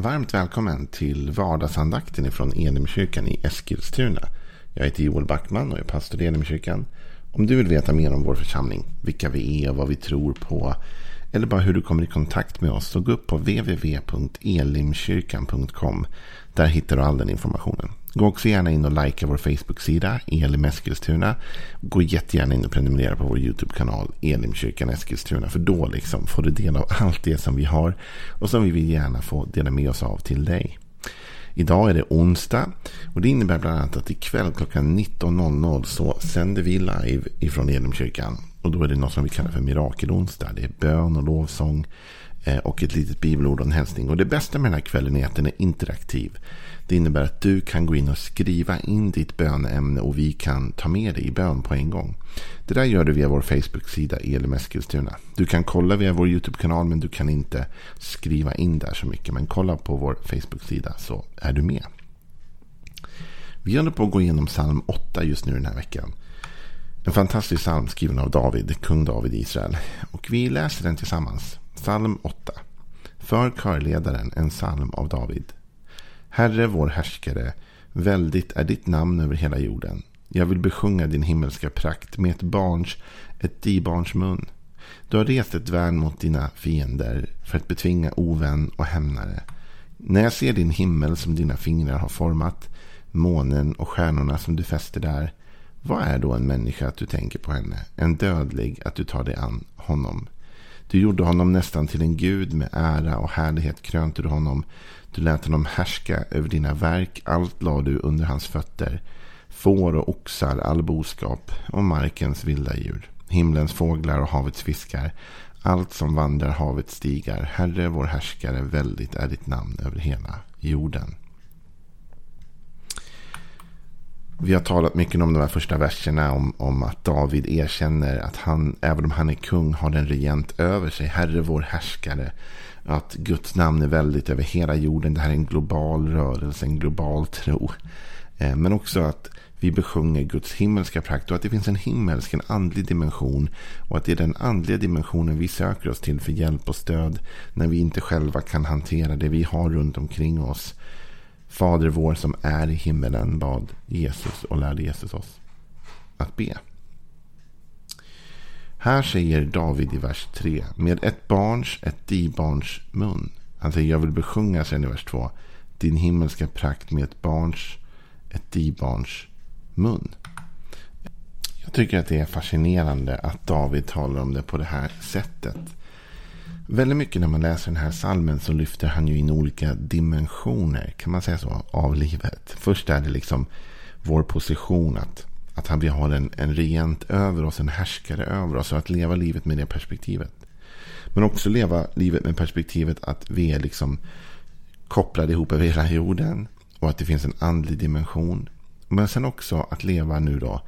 Varmt välkommen till vardagsandakten ifrån Elimkyrkan i Eskilstuna. Jag heter Joel Backman och är pastor i Elimkyrkan. Om du vill veta mer om vår församling, vilka vi är och vad vi tror på eller bara hur du kommer i kontakt med oss så gå upp på www.elimkyrkan.com. Där hittar du all den informationen. Gå också gärna in och likea vår Facebook-sida Elim Eskilstuna. Gå jättegärna in och prenumerera på vår YouTube-kanal Elimkyrkan Eskilstuna. För då liksom får du del av allt det som vi har och som vi vill gärna få dela med oss av till dig. Idag är det onsdag och det innebär bland annat att ikväll klockan 19.00 så sänder vi live ifrån Elimkyrkan. Och då är det något som vi kallar för mirakelonsdag. Det är bön och lovsång eh, och ett litet bibelord och en hälsning. Och det bästa med den här kvällen är att den är interaktiv. Det innebär att du kan gå in och skriva in ditt böneämne och vi kan ta med dig i bön på en gång. Det där gör du via vår Facebook-sida Elim Eskilstuna. Du kan kolla via vår YouTube-kanal men du kan inte skriva in där så mycket. Men kolla på vår Facebook-sida så är du med. Vi håller på att gå igenom psalm 8 just nu den här veckan. En fantastisk psalm skriven av David, kung David i Israel. Och vi läser den tillsammans. Psalm 8. För körledaren en psalm av David. Herre vår härskare, väldigt är ditt namn över hela jorden. Jag vill besjunga din himmelska prakt med ett barns, ett dibarns mun. Du har rest ett värn mot dina fiender för att betvinga ovän och hämnare. När jag ser din himmel som dina fingrar har format, månen och stjärnorna som du fäster där. Vad är då en människa att du tänker på henne? En dödlig att du tar dig an honom. Du gjorde honom nästan till en gud med ära och härlighet krönte du honom. Du lät honom härska över dina verk. Allt lade du under hans fötter. Får och oxar, all boskap och markens vilda djur. Himlens fåglar och havets fiskar. Allt som vandrar havets stigar. Herre vår härskare, väldigt är ditt namn över hela jorden. Vi har talat mycket om de här första verserna. Om, om att David erkänner att han, även om han är kung, har en regent över sig. Herre vår härskare. Att Guds namn är väldigt över hela jorden. Det här är en global rörelse, en global tro. Eh, men också att vi besjunger Guds himmelska prakt och att det finns en himmelsk, en andlig dimension. Och att det är den andliga dimensionen vi söker oss till för hjälp och stöd. När vi inte själva kan hantera det vi har runt omkring oss. Fader vår som är i himmelen bad Jesus och lärde Jesus oss att be. Här säger David i vers 3. Med ett barns, ett dibarns mun. Han säger jag vill besjunga sen i vers 2. Din himmelska prakt med ett barns, ett dibarns mun. Jag tycker att det är fascinerande att David talar om det på det här sättet. Väldigt mycket när man läser den här salmen så lyfter han ju in olika dimensioner, kan man säga så, av livet. Först är det liksom vår position, att, att han vill ha en, en regent över oss, en härskare över oss, och att leva livet med det perspektivet. Men också leva livet med perspektivet att vi är liksom kopplade ihop över hela jorden och att det finns en andlig dimension. Men sen också att leva nu då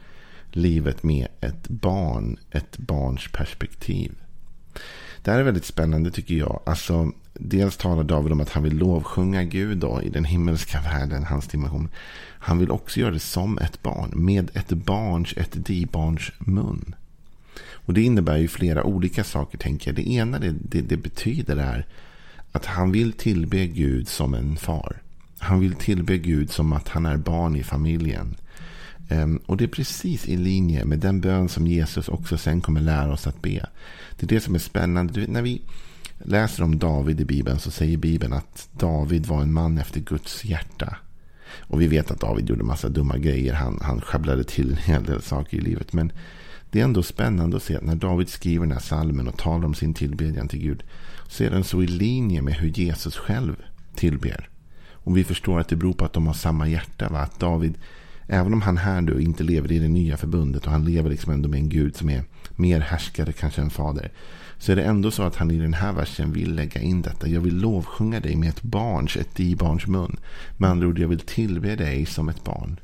livet med ett barn, ett barns perspektiv. Det här är väldigt spännande tycker jag. Alltså, dels talar David om att han vill lovsjunga Gud då, i den himmelska världen, hans dimension. Han vill också göra det som ett barn, med ett barns, ett dibarns mun. Och det innebär ju flera olika saker tänker jag. Det ena det, det, det betyder är att han vill tillbe Gud som en far. Han vill tillbe Gud som att han är barn i familjen. Ehm, och det är precis i linje med den bön som Jesus också sen kommer lära oss att be. Det är det som är spännande. När vi läser om David i Bibeln så säger Bibeln att David var en man efter Guds hjärta. Och vi vet att David gjorde massa dumma grejer. Han, han sjabblade till en hel del saker i livet. Men det är ändå spännande att se att när David skriver den här salmen och talar om sin tillbedjan till Gud. Så är den så i linje med hur Jesus själv tillber. Och vi förstår att det beror på att de har samma hjärta. Va? Att David Även om han här då inte lever i det nya förbundet och han lever liksom ändå med en gud som är mer härskare kanske än fader. Så är det ändå så att han i den här versen vill lägga in detta. Jag vill lovsjunga dig med ett barns, ett dibarns mun. Med andra ord, jag vill tillbe dig som ett barn.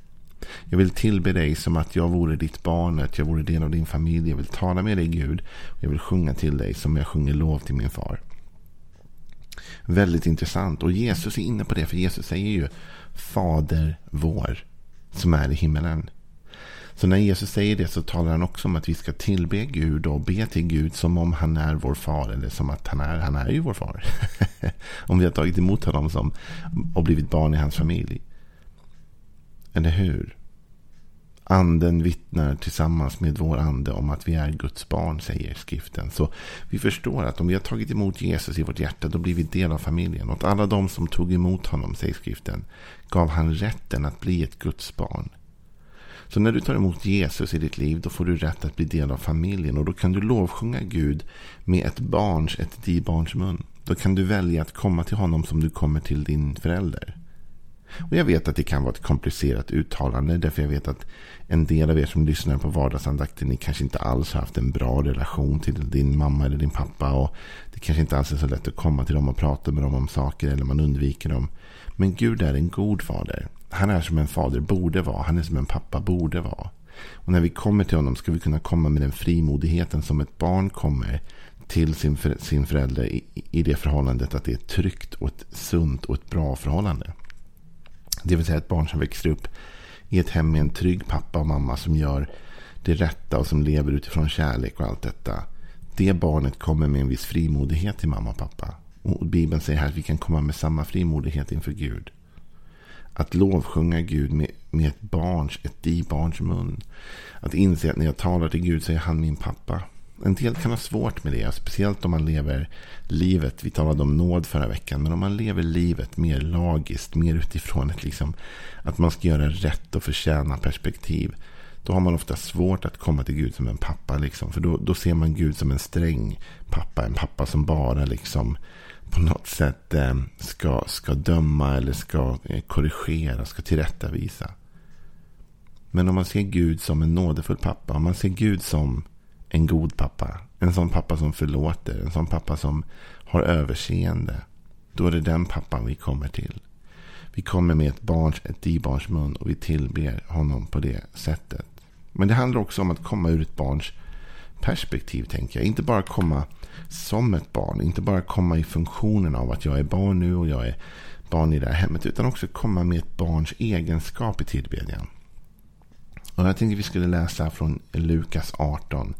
Jag vill tillbe dig som att jag vore ditt barn, att jag vore del av din familj. Jag vill tala med dig Gud. Jag vill sjunga till dig som jag sjunger lov till min far. Väldigt intressant. Och Jesus är inne på det. För Jesus säger ju Fader vår som är i himmelen. Så när Jesus säger det så talar han också om att vi ska tillbe Gud och be till Gud som om han är vår far. Eller som att han är, han är ju vår far. om vi har tagit emot honom som, och blivit barn i hans familj. Eller hur? Anden vittnar tillsammans med vår ande om att vi är Guds barn, säger skriften. Så vi förstår att om vi har tagit emot Jesus i vårt hjärta, då blir vi del av familjen. Åt alla de som tog emot honom, säger skriften, gav han rätten att bli ett Guds barn. Så när du tar emot Jesus i ditt liv, då får du rätt att bli del av familjen. Och då kan du lovsjunga Gud med ett barns, ett dibarns mun. Då kan du välja att komma till honom som du kommer till din förälder. Och jag vet att det kan vara ett komplicerat uttalande. Därför jag vet att en del av er som lyssnar på vardagsandakten. Ni kanske inte alls har haft en bra relation till din mamma eller din pappa. Och det kanske inte alls är så lätt att komma till dem och prata med dem om saker. Eller man undviker dem. Men Gud är en god fader. Han är som en fader borde vara. Han är som en pappa borde vara. Och när vi kommer till honom ska vi kunna komma med den frimodigheten som ett barn kommer till sin, för, sin förälder i, i det förhållandet att det är ett tryggt och ett sunt och ett bra förhållande. Det vill säga ett barn som växer upp i ett hem med en trygg pappa och mamma som gör det rätta och som lever utifrån kärlek och allt detta. Det barnet kommer med en viss frimodighet till mamma och pappa. Och Bibeln säger här att vi kan komma med samma frimodighet inför Gud. Att lovsjunga Gud med, med ett barns, ett di-barns mun. Att inse att när jag talar till Gud så är han min pappa. En del kan ha svårt med det. Speciellt om man lever livet. Vi talade om nåd förra veckan. Men om man lever livet mer lagiskt. Mer utifrån ett liksom, att man ska göra rätt och förtjäna perspektiv. Då har man ofta svårt att komma till Gud som en pappa. Liksom. För då, då ser man Gud som en sträng pappa. En pappa som bara liksom på något sätt eh, ska, ska döma eller ska eh, korrigera, ska tillrättavisa. Men om man ser Gud som en nådefull pappa, om man ser Gud som en god pappa, en sån pappa som förlåter, en sån pappa som har överseende, då är det den pappan vi kommer till. Vi kommer med ett barns, ett dibarns mun och vi tillber honom på det sättet. Men det handlar också om att komma ur ett barns perspektiv, tänker jag. Inte bara komma som ett barn. Inte bara komma i funktionen av att jag är barn nu och jag är barn i det här hemmet. Utan också komma med ett barns egenskap i tillbedjan. Och jag tänkte vi skulle läsa från Lukas 18.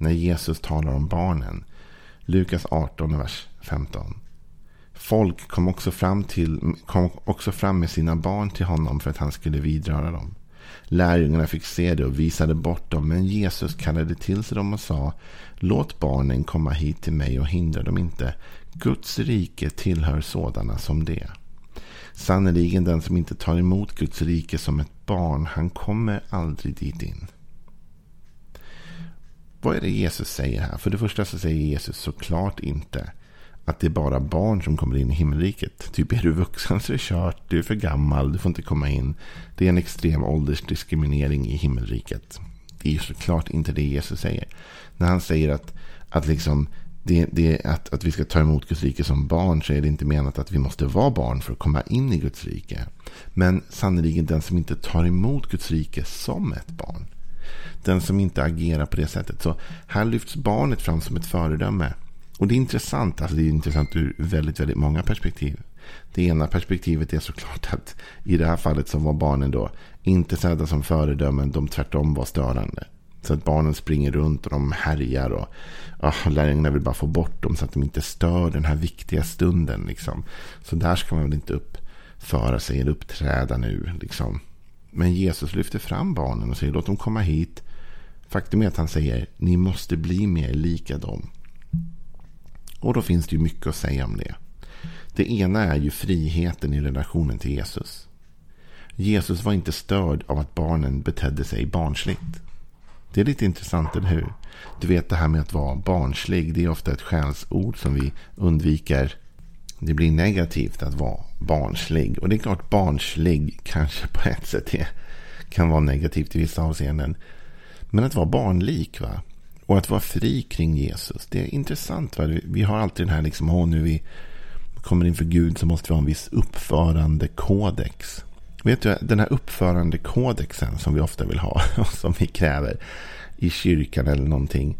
När Jesus talar om barnen. Lukas 18, vers 15. Folk kom också, fram till, kom också fram med sina barn till honom för att han skulle vidröra dem. Lärjungarna fick se det och visade bort dem. Men Jesus kallade till sig dem och sa. Låt barnen komma hit till mig och hindra dem inte. Guds rike tillhör sådana som det. Sannerligen den som inte tar emot Guds rike som ett barn. Han kommer aldrig dit in. Vad är det Jesus säger här? För det första så säger Jesus såklart inte att det är bara barn som kommer in i himmelriket. Typ är du vuxen så är det kört, du är för gammal, du får inte komma in. Det är en extrem åldersdiskriminering i himmelriket. Det är såklart inte det Jesus säger. När han säger att, att, liksom, det, det, att, att vi ska ta emot Guds rike som barn så är det inte menat att vi måste vara barn för att komma in i Guds rike. Men sannerligen den som inte tar emot Guds rike som ett barn. Den som inte agerar på det sättet. Så här lyfts barnet fram som ett föredöme. Och det är intressant. Alltså det är intressant ur väldigt, väldigt många perspektiv. Det ena perspektivet är såklart att i det här fallet så var barnen då inte sedda som föredömen. De tvärtom var störande. Så att barnen springer runt och de härjar. Och oh, lärjungarna vill bara få bort dem så att de inte stör den här viktiga stunden. Liksom. Så där ska man väl inte uppföra sig eller uppträda nu. Liksom. Men Jesus lyfter fram barnen och säger låt dem komma hit. Faktum är att han säger ni måste bli mer lika dem. Och då finns det ju mycket att säga om det. Det ena är ju friheten i relationen till Jesus. Jesus var inte störd av att barnen betedde sig barnsligt. Det är lite intressant, eller hur? Du vet det här med att vara barnslig. Det är ofta ett skällsord som vi undviker. Det blir negativt att vara barnslig. Och det är klart barnslig kanske på ett sätt är, kan vara negativt i vissa avseenden. Men att vara barnlik, va? Och att vara fri kring Jesus. Det är intressant. Va? Vi har alltid den här liksom, åh, nu vi kommer inför Gud så måste vi ha en viss uppförandekodex. Vet du, den här uppförandekodexen som vi ofta vill ha och som vi kräver i kyrkan eller någonting.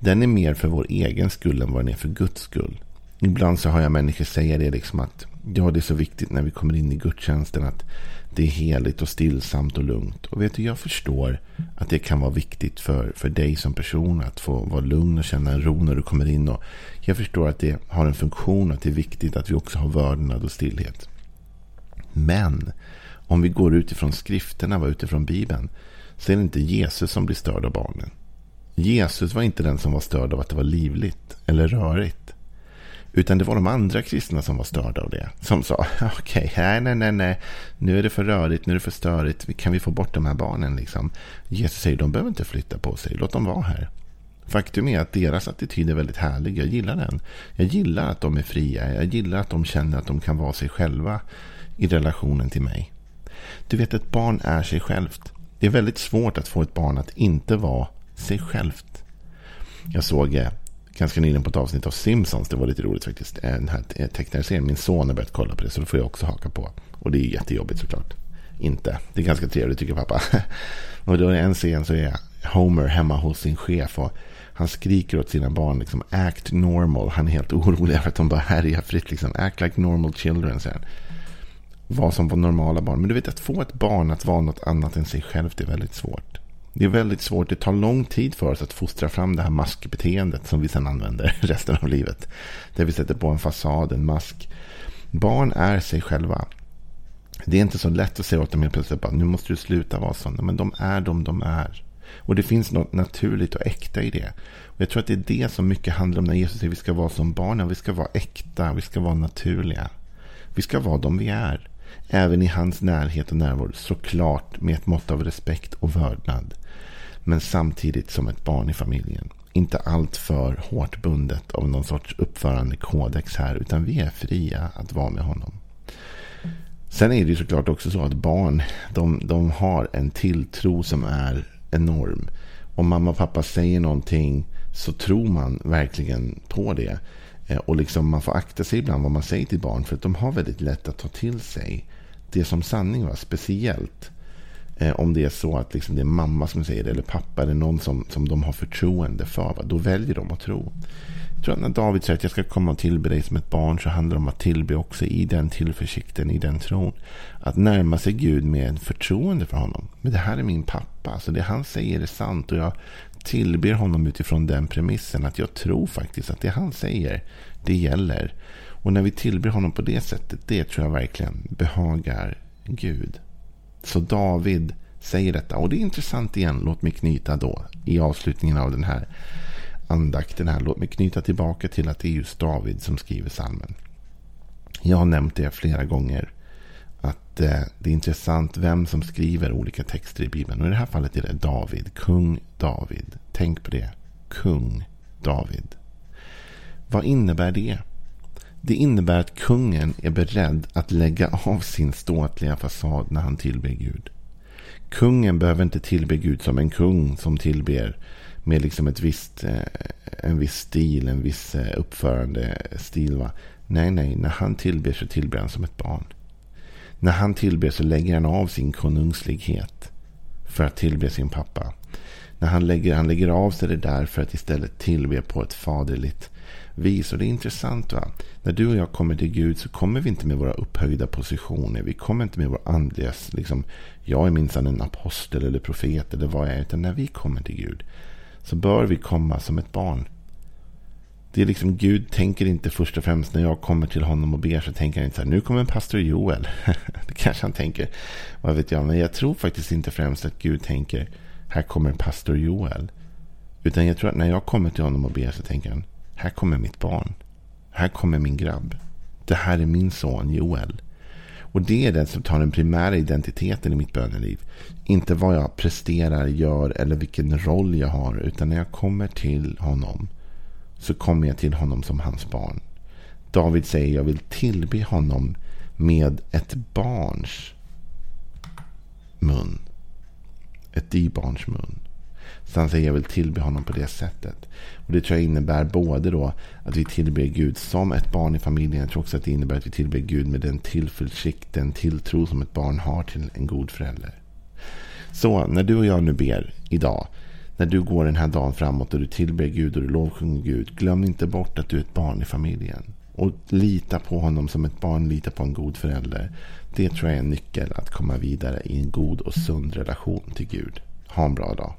Den är mer för vår egen skull än vad den är för Guds skull. Ibland så har jag människor säga det liksom att Ja, det är så viktigt när vi kommer in i gudstjänsten att det är heligt och stillsamt och lugnt. Och vet du, jag förstår att det kan vara viktigt för, för dig som person att få vara lugn och känna en ro när du kommer in. Och jag förstår att det har en funktion, att det är viktigt att vi också har vördnad och stillhet. Men om vi går utifrån skrifterna, utifrån Bibeln, så är det inte Jesus som blir störd av barnen. Jesus var inte den som var störd av att det var livligt eller rörigt. Utan det var de andra kristna som var störda av det. Som sa, okej, okay, nej, nej, nej, nu är det för rörigt, nu är det för störigt, kan vi få bort de här barnen liksom? Jesus säger, de behöver inte flytta på sig, låt dem vara här. Faktum är att deras attityd är väldigt härlig, jag gillar den. Jag gillar att de är fria, jag gillar att de känner att de kan vara sig själva i relationen till mig. Du vet, ett barn är sig självt. Det är väldigt svårt att få ett barn att inte vara sig självt. Jag såg eh, ganska nyligen på ett avsnitt av Simpsons. Det var lite roligt faktiskt. Eh, den här tecknarserien. tecknade serien. Min son har börjat kolla på det. Så då får jag också haka på. Och det är jättejobbigt såklart. Inte. Det är ganska trevligt tycker pappa. och då är en scen så är Homer hemma hos sin chef. Och han skriker åt sina barn liksom act normal. Han är helt orolig för att de bara härjar fritt. Liksom, act like normal children. Så Vad som var normala barn. Men du vet att få ett barn att vara något annat än sig själv. Det är väldigt svårt. Det är väldigt svårt. Det tar lång tid för oss att fostra fram det här maskbeteendet som vi sedan använder resten av livet. Där vi sätter på en fasad, en mask. Barn är sig själva. Det är inte så lätt att säga åt dem helt plötsligt att nu måste du sluta vara sån. Men de är de de är. Och det finns något naturligt och äkta i det. Och jag tror att det är det som mycket handlar om när Jesus säger att vi ska vara som barn. Vi ska vara äkta, vi ska vara naturliga. Vi ska vara de vi är. Även i hans närhet och närvaro. Såklart med ett mått av respekt och vördnad men samtidigt som ett barn i familjen. Inte allt för hårt bundet av någon sorts uppförandekodex här, utan vi är fria att vara med honom. Sen är det ju såklart också så att barn, de, de har en tilltro som är enorm. Om mamma och pappa säger någonting så tror man verkligen på det. Eh, och liksom man får akta sig ibland vad man säger till barn. För att de har väldigt lätt att ta till sig det som sanning var. Speciellt Eh, om det är så att liksom det är mamma som säger det eller pappa eller någon som, som de har förtroende för. Va? Då väljer de att tro. Jag tror att när David säger att jag ska komma och tillbe dig som ett barn så handlar det om att tillbe också i den tillförsikten, i den tron. Att närma sig Gud med förtroende för honom. Men det här är min pappa, så det han säger är sant och jag tillber honom utifrån den premissen att jag tror faktiskt att det han säger, det gäller. Och när vi tillber honom på det sättet, det tror jag verkligen behagar Gud. Så David säger detta. Och det är intressant igen. Låt mig knyta då i avslutningen av den här andakten här. Låt mig knyta tillbaka till att det är just David som skriver salmen. Jag har nämnt det flera gånger. Att eh, det är intressant vem som skriver olika texter i Bibeln. Och i det här fallet är det David. Kung David. Tänk på det. Kung David. Vad innebär det? Det innebär att kungen är beredd att lägga av sin ståtliga fasad när han tillber Gud. Kungen behöver inte tillbe Gud som en kung som tillber med liksom ett visst, eh, en viss stil, en viss eh, uppförande uppförandestil. Va? Nej, nej, när han tillber så tillber han som ett barn. När han tillber så lägger han av sin konungslighet för att tillbe sin pappa. När han lägger, han lägger av sig det där för att istället tillbe på ett faderligt vis. Och det är intressant. va? När du och jag kommer till Gud så kommer vi inte med våra upphöjda positioner. Vi kommer inte med vår andliga, liksom, jag är minsann en apostel eller profet eller vad jag är. Utan när vi kommer till Gud så bör vi komma som ett barn. Det är liksom Gud tänker inte först och främst när jag kommer till honom och ber så tänker han inte så här, nu kommer pastor Joel. det kanske han tänker, vad vet jag. Men jag tror faktiskt inte främst att Gud tänker, här kommer pastor Joel. Utan jag tror att när jag kommer till honom och ber så tänker han, här kommer mitt barn. Här kommer min grabb. Det här är min son Joel. Och det är det som tar den primära identiteten i mitt böneliv. Inte vad jag presterar, gör eller vilken roll jag har. Utan när jag kommer till honom så kommer jag till honom som hans barn. David säger jag vill tillbe honom med ett barns mun. Ett dybarns mun. Så han säger jag vill tillbe honom på det sättet. Och Det tror jag innebär både då att vi tillber Gud som ett barn i familjen. Jag tror också att det innebär att vi tillber Gud med den tillförsikt, den tilltro som ett barn har till en god förälder. Så när du och jag nu ber idag. När du går den här dagen framåt och du tillber Gud och du lovsjunger Gud. Glöm inte bort att du är ett barn i familjen. Och lita på honom som ett barn litar på en god förälder. Det tror jag är en nyckel att komma vidare i en god och sund relation till Gud. Ha en bra dag.